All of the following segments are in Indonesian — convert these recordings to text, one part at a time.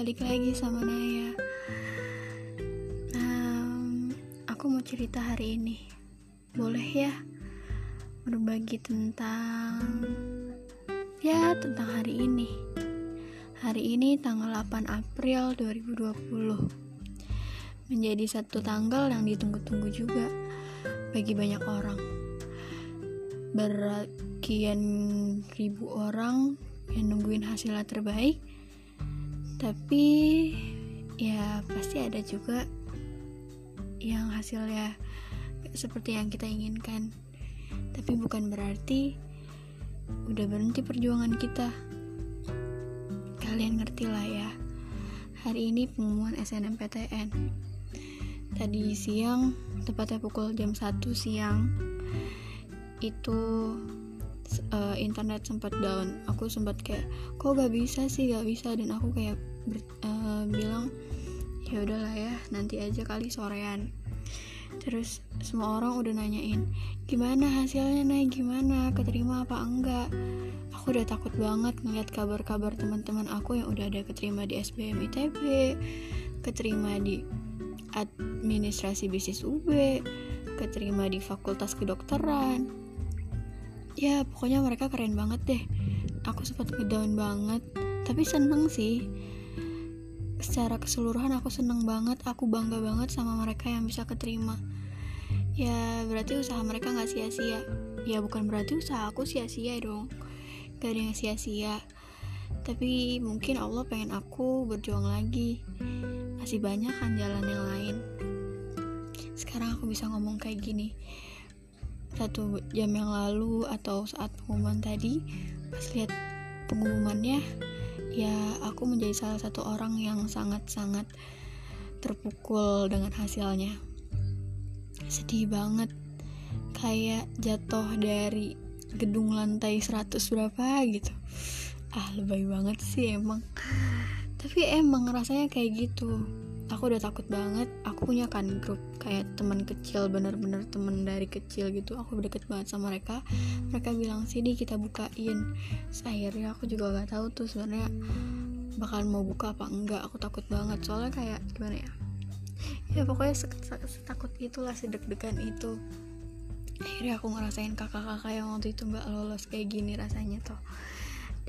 balik lagi sama Naya. Um, aku mau cerita hari ini, boleh ya? Berbagi tentang ya tentang hari ini. Hari ini tanggal 8 April 2020 menjadi satu tanggal yang ditunggu-tunggu juga bagi banyak orang. Berakian ribu orang yang nungguin hasilnya terbaik tapi ya pasti ada juga yang hasilnya seperti yang kita inginkan. Tapi bukan berarti udah berhenti perjuangan kita. Kalian ngerti lah ya. Hari ini pengumuman SNMPTN tadi siang tepatnya pukul jam 1 siang itu uh, internet sempat down. Aku sempat kayak kok gak bisa sih gak bisa? Dan aku kayak ber, uh, bilang ya udahlah ya nanti aja kali sorean. Terus semua orang udah nanyain gimana hasilnya naik gimana? Keterima apa enggak? Aku udah takut banget ngeliat kabar-kabar teman-teman aku yang udah ada keterima di SBM ITB keterima di administrasi bisnis UB keterima di fakultas kedokteran. Ya pokoknya mereka keren banget deh. Aku sempat ngedown banget. Tapi seneng sih secara keseluruhan aku seneng banget aku bangga banget sama mereka yang bisa keterima. Ya berarti usaha mereka nggak sia-sia. Ya bukan berarti usaha aku sia-sia dong. Gak ada yang sia-sia. Tapi mungkin Allah pengen aku berjuang lagi. Masih banyak kan jalan yang lain. Sekarang aku bisa ngomong kayak gini. Satu jam yang lalu atau saat pengumuman tadi pas lihat pengumumannya ya aku menjadi salah satu orang yang sangat-sangat terpukul dengan hasilnya. Sedih banget. Kayak jatuh dari gedung lantai 100 berapa gitu. Ah lebay banget sih emang. Tapi emang rasanya kayak gitu aku udah takut banget. Aku punya kan grup kayak teman kecil bener-bener temen dari kecil gitu. Aku deket banget sama mereka. Mereka bilang sini kita bukain. Akhirnya aku juga gak tahu tuh sebenarnya bakal mau buka apa enggak. Aku takut banget. Soalnya kayak gimana ya? Ya pokoknya setakut itulah sedek-degan itu. Akhirnya aku ngerasain kakak-kakak yang waktu itu nggak lolos kayak gini rasanya tuh.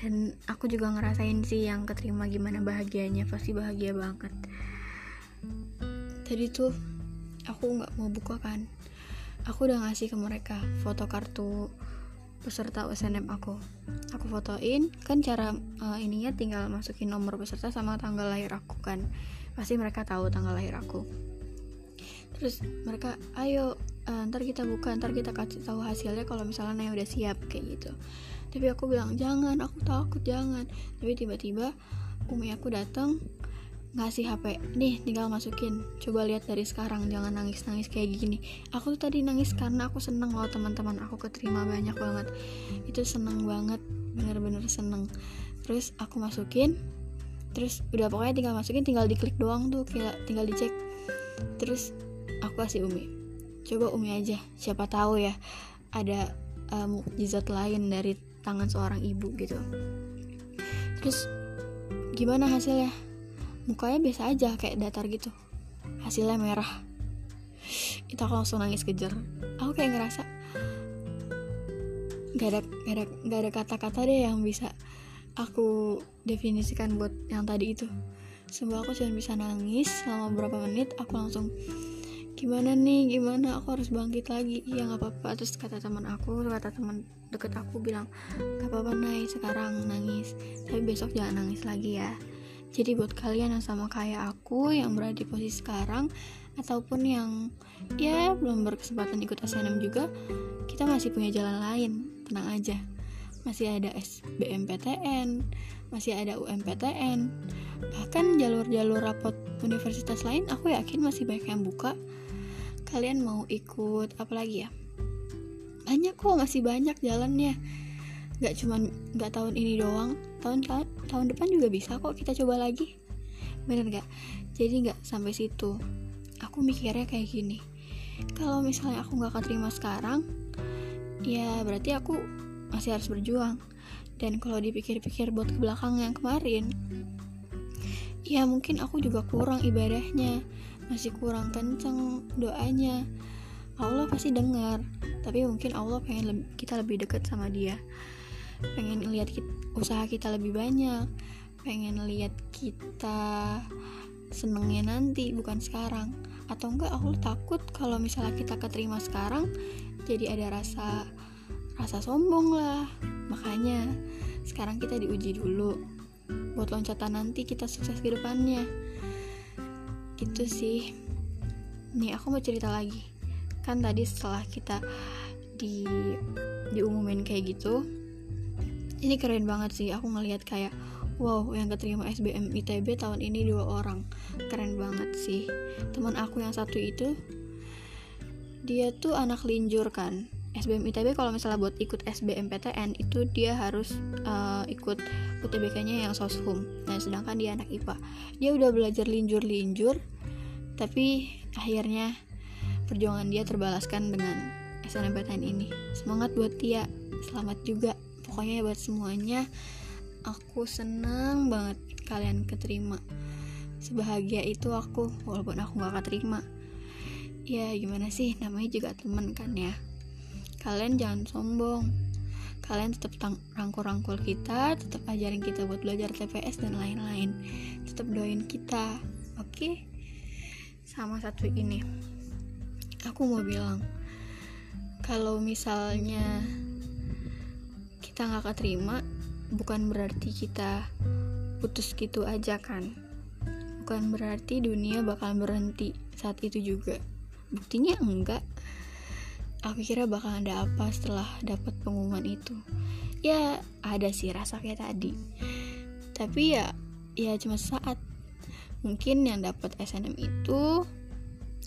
Dan aku juga ngerasain sih yang keterima gimana bahagianya. Pasti bahagia banget tadi tuh aku nggak mau buka kan. Aku udah ngasih ke mereka foto kartu peserta USNM aku. Aku fotoin kan cara uh, ininya tinggal masukin nomor peserta sama tanggal lahir aku kan. Pasti mereka tahu tanggal lahir aku. Terus mereka ayo uh, ntar kita buka ntar kita kasih tahu hasilnya kalau misalnya Naya udah siap kayak gitu. Tapi aku bilang jangan aku takut jangan. Tapi tiba-tiba umi aku datang ngasih HP nih tinggal masukin. Coba lihat dari sekarang jangan nangis nangis kayak gini. Aku tuh tadi nangis karena aku seneng loh teman-teman. Aku keterima banyak banget. Itu seneng banget bener-bener seneng. Terus aku masukin. Terus udah pokoknya tinggal masukin tinggal diklik doang tuh kayak tinggal dicek. Terus aku kasih Umi. Coba Umi aja siapa tahu ya ada uh, mukjizat lain dari tangan seorang ibu gitu. Terus gimana hasilnya mukanya biasa aja kayak datar gitu. Hasilnya merah. Itu aku langsung nangis kejar aku kayak ngerasa gak ada gak ada kata-kata deh yang bisa aku definisikan buat yang tadi itu. Semua aku cuma bisa nangis selama beberapa menit aku langsung gimana nih gimana? Aku harus bangkit lagi. Iya nggak apa-apa. Terus kata teman aku kata teman deket aku bilang gak apa-apa naik sekarang nangis. Tapi besok jangan nangis lagi ya jadi buat kalian yang sama kayak aku yang berada di posisi sekarang ataupun yang ya belum berkesempatan ikut SNM juga, kita masih punya jalan lain. Tenang aja. Masih ada SBMPTN, masih ada UMPTN. Bahkan jalur-jalur rapot universitas lain aku yakin masih banyak yang buka. Kalian mau ikut apa lagi ya? Banyak kok, masih banyak jalannya nggak cuman nggak tahun ini doang tahun tahun depan juga bisa kok kita coba lagi. Bener nggak? Jadi nggak sampai situ. Aku mikirnya kayak gini. Kalau misalnya aku nggak keterima sekarang ya berarti aku masih harus berjuang. Dan kalau dipikir-pikir buat ke belakang yang kemarin ya mungkin aku juga kurang ibadahnya. Masih kurang kenceng doanya. Allah pasti dengar. Tapi mungkin Allah pengen lebih, kita lebih dekat sama dia pengen lihat kita, usaha kita lebih banyak. Pengen lihat kita senengnya nanti bukan sekarang. Atau enggak Allah takut kalau misalnya kita keterima sekarang jadi ada rasa rasa sombong lah. Makanya sekarang kita diuji dulu. Buat loncatan nanti kita sukses ke depannya. Itu sih. Nih aku mau cerita lagi. Kan tadi setelah kita di diumumin kayak gitu ini keren banget sih aku ngelihat kayak wow yang keterima SBM ITB tahun ini dua orang keren banget sih teman aku yang satu itu dia tuh anak linjur kan SBM ITB kalau misalnya buat ikut SBMPTN itu dia harus uh, ikut UTBK-nya yang soshum. Nah, sedangkan dia anak IPA. Dia udah belajar linjur-linjur tapi akhirnya perjuangan dia terbalaskan dengan SNMPTN ini. Semangat buat dia. Selamat juga. Pokoknya buat semuanya aku senang banget kalian keterima. Sebahagia itu aku walaupun aku gak keterima. Ya gimana sih namanya juga temen kan ya kalian jangan sombong kalian tetap rangkul-rangkul kita tetap ajarin kita buat belajar TPS dan lain-lain tetap doain kita oke okay? sama satu ini aku mau bilang kalau misalnya kita nggak keterima bukan berarti kita putus gitu aja kan. Bukan berarti dunia bakal berhenti saat itu juga. Buktinya enggak. Aku kira bakal ada apa setelah dapat pengumuman itu. Ya ada sih rasa kayak tadi. Tapi ya ya cuma saat mungkin yang dapat SNM itu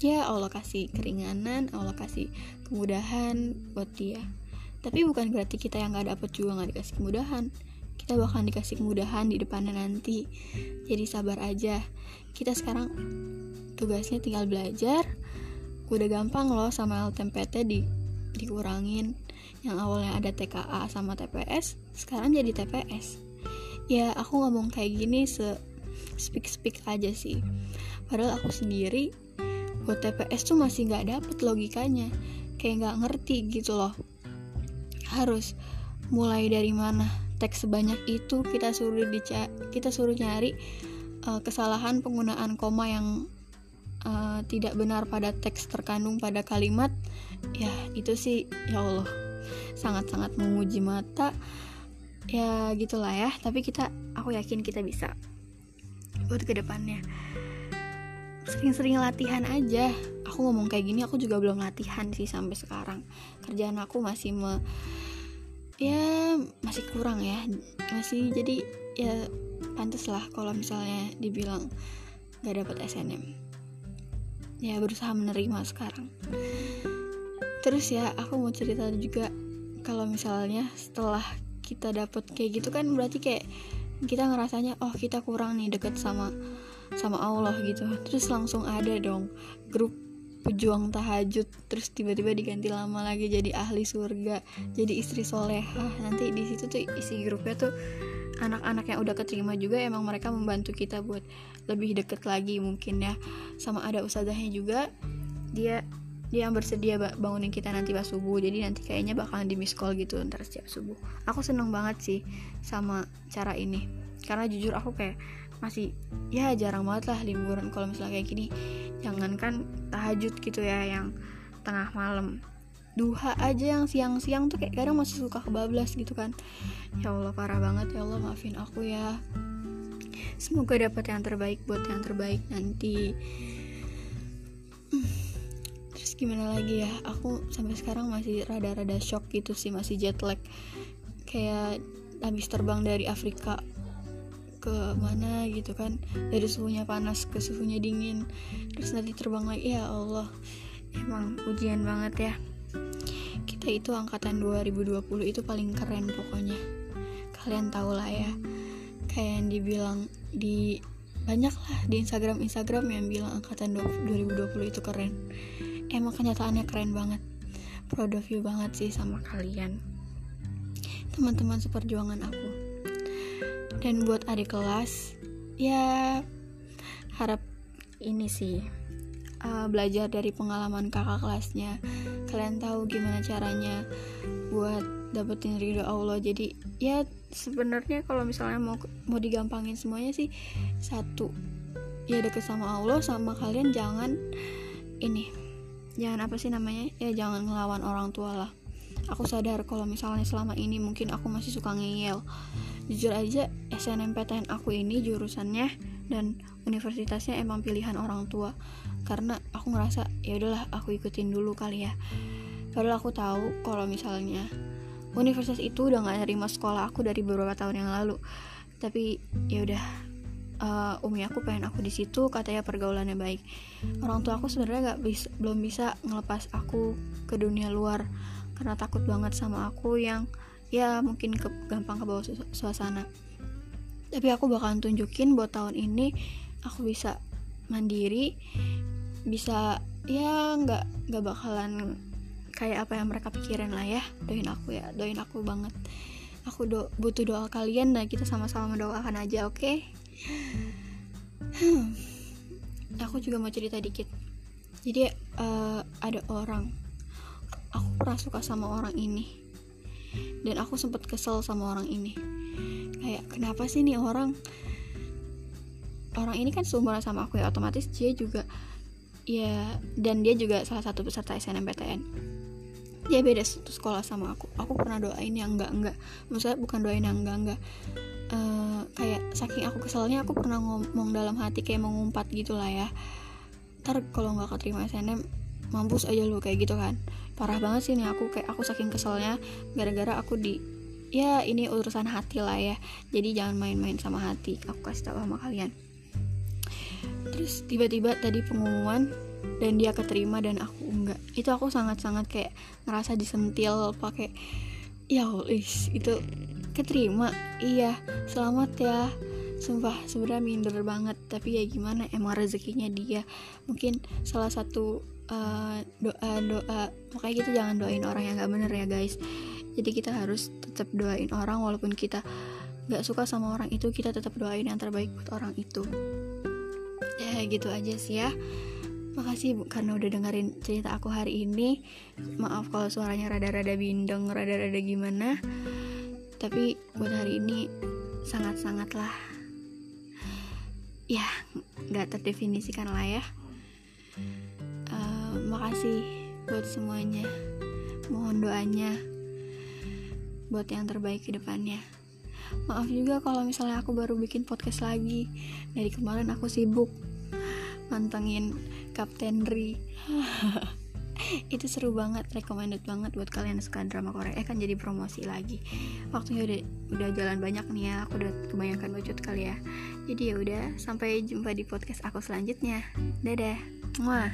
ya Allah kasih keringanan Allah kasih kemudahan buat dia tapi bukan berarti kita yang nggak dapat juga nggak dikasih kemudahan. Kita bakal dikasih kemudahan di depannya nanti. Jadi sabar aja. Kita sekarang tugasnya tinggal belajar. Udah gampang loh sama LTMPT di dikurangin. Yang awalnya ada TKA sama TPS sekarang jadi TPS ya aku ngomong kayak gini se speak speak aja sih. Padahal aku sendiri buat TPS tuh masih nggak dapet logikanya. Kayak nggak ngerti gitu loh harus mulai dari mana? Teks sebanyak itu kita suruh dica kita suruh nyari uh, kesalahan penggunaan koma yang uh, tidak benar pada teks terkandung pada kalimat. Ya itu sih ya Allah sangat-sangat menguji mata. Ya gitulah ya tapi kita aku yakin kita bisa buat ke depannya sering-sering latihan aja. Aku ngomong kayak gini aku juga belum latihan sih sampai sekarang. Kerjaan aku masih me ya masih kurang ya. Masih jadi ya pantas lah kalau misalnya dibilang gak dapet SNM ya berusaha menerima sekarang. Terus ya aku mau cerita juga kalau misalnya setelah kita dapet kayak gitu kan berarti kayak kita ngerasanya oh kita kurang nih deket sama sama Allah gitu. Terus langsung ada dong grup pejuang tahajud terus tiba-tiba diganti lama lagi jadi ahli surga jadi istri soleha nanti di situ tuh isi grupnya tuh anak-anak yang udah keterima juga emang mereka membantu kita buat lebih deket lagi mungkin ya. Sama ada usahanya juga dia dia yang bersedia bangunin kita nanti pas subuh. Jadi nanti kayaknya bakalan di miss call gitu ntar setiap subuh. Aku seneng banget sih sama cara ini. Karena jujur aku kayak masih ya jarang banget lah liburan kalau misalnya kayak gini. Jangankan tahajud gitu ya yang tengah malam. Duha aja yang siang-siang tuh kayak kadang masih suka kebablas gitu kan. Ya Allah parah banget. Ya Allah maafin aku ya. Semoga dapat yang terbaik buat yang terbaik nanti. Terus gimana lagi ya? Aku sampai sekarang masih rada-rada shock gitu sih masih jet lag. Kayak habis terbang dari Afrika ke mana gitu kan. Dari suhunya panas ke suhunya dingin. Terus nanti terbang lagi ya Allah. Emang ujian banget ya. Kita itu angkatan 2020 itu paling keren pokoknya. Kalian tau lah ya. Kayak yang dibilang di banyak lah di Instagram Instagram yang bilang angkatan 2020 itu keren. Emang kenyataannya keren banget. Proud of you banget sih sama kalian. Teman-teman seperjuangan aku dan buat adik kelas ya harap ini sih uh, belajar dari pengalaman kakak kelasnya. Kalian tahu gimana caranya buat dapetin ridho Allah. Jadi ya sebenarnya kalau misalnya mau mau digampangin semuanya sih satu ya deket sama Allah sama kalian jangan ini jangan apa sih namanya ya jangan ngelawan orang tua lah. Aku sadar kalau misalnya selama ini mungkin aku masih suka ngeyel jujur aja SNMPTN aku ini jurusannya dan universitasnya emang pilihan orang tua. Karena aku ngerasa ya udahlah aku ikutin dulu kali ya. Padahal aku tahu kalau misalnya universitas itu udah gak nerima sekolah aku dari beberapa tahun yang lalu. Tapi ya udah uh, umi aku pengen aku di situ katanya pergaulannya baik. Orang tua aku sebenarnya nggak bisa belum bisa ngelepas aku ke dunia luar karena takut banget sama aku yang ya mungkin ke, gampang ke bawah suasana. Tapi aku bakalan tunjukin buat tahun ini aku bisa mandiri bisa ya nggak nggak bakalan kayak apa yang mereka pikirin lah ya. Doain aku ya doain aku banget. Aku do butuh doa kalian dan kita sama-sama mendoakan aja oke? Okay? hmm. aku juga mau cerita dikit. Jadi uh, ada orang. Aku pernah suka sama orang ini dan aku sempet kesel sama orang ini. Kayak kenapa sih nih orang orang ini kan seumuran sama aku ya otomatis dia juga ya dan dia juga salah satu peserta SNMPTN dia beda satu sekolah sama aku. Aku pernah doain yang enggak enggak. Maksudnya bukan doain yang enggak enggak. Uh, kayak saking aku keselnya aku pernah ngomong dalam hati kayak mengumpat gitu lah ya. Ntar kalau nggak keterima SNM mampus aja lu kayak gitu kan parah banget sih nih aku kayak aku saking keselnya gara-gara aku di ya ini urusan hati lah ya. Jadi jangan main-main sama hati aku kasih tahu sama kalian. Terus tiba-tiba tadi pengumuman dan dia keterima dan aku enggak. Itu aku sangat-sangat kayak ngerasa disentil pakai ya is itu keterima. Iya selamat ya. Sumpah sebenarnya minder banget tapi ya gimana emang rezekinya dia. Mungkin salah satu uh, doa doa makanya kita jangan doain orang yang gak bener ya guys jadi kita harus tetap doain orang walaupun kita gak suka sama orang itu kita tetap doain yang terbaik buat orang itu ya gitu aja sih ya Makasih karena udah dengerin cerita aku hari ini. Maaf kalau suaranya rada-rada bindeng, rada-rada gimana. Tapi buat hari ini sangat-sangatlah ya nggak terdefinisikan lah ya. Uh, makasih buat semuanya. Mohon doanya buat yang terbaik ke depannya. Maaf juga kalau misalnya aku baru bikin podcast lagi. Dari kemarin aku sibuk mantengin Kapten Ri itu seru banget recommended banget buat kalian yang suka drama Korea eh kan jadi promosi lagi waktunya udah udah jalan banyak nih ya aku udah kebanyakan bacot kali ya jadi ya udah sampai jumpa di podcast aku selanjutnya dadah Mwah.